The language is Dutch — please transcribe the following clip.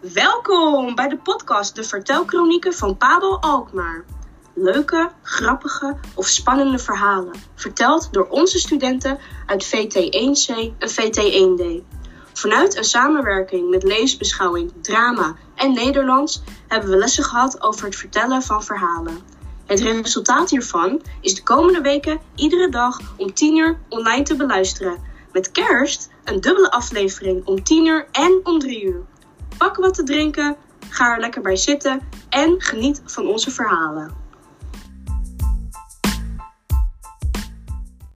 Welkom bij de podcast De Vertelkronieken van Pabel Alkmaar. Leuke, grappige of spannende verhalen, verteld door onze studenten uit VT1C en VT1D. Vanuit een samenwerking met leesbeschouwing, drama en Nederlands hebben we lessen gehad over het vertellen van verhalen. Het resultaat hiervan is de komende weken iedere dag om 10 uur online te beluisteren. Met kerst een dubbele aflevering om 10 uur en om 3 uur. Pak wat te drinken, ga er lekker bij zitten en geniet van onze verhalen.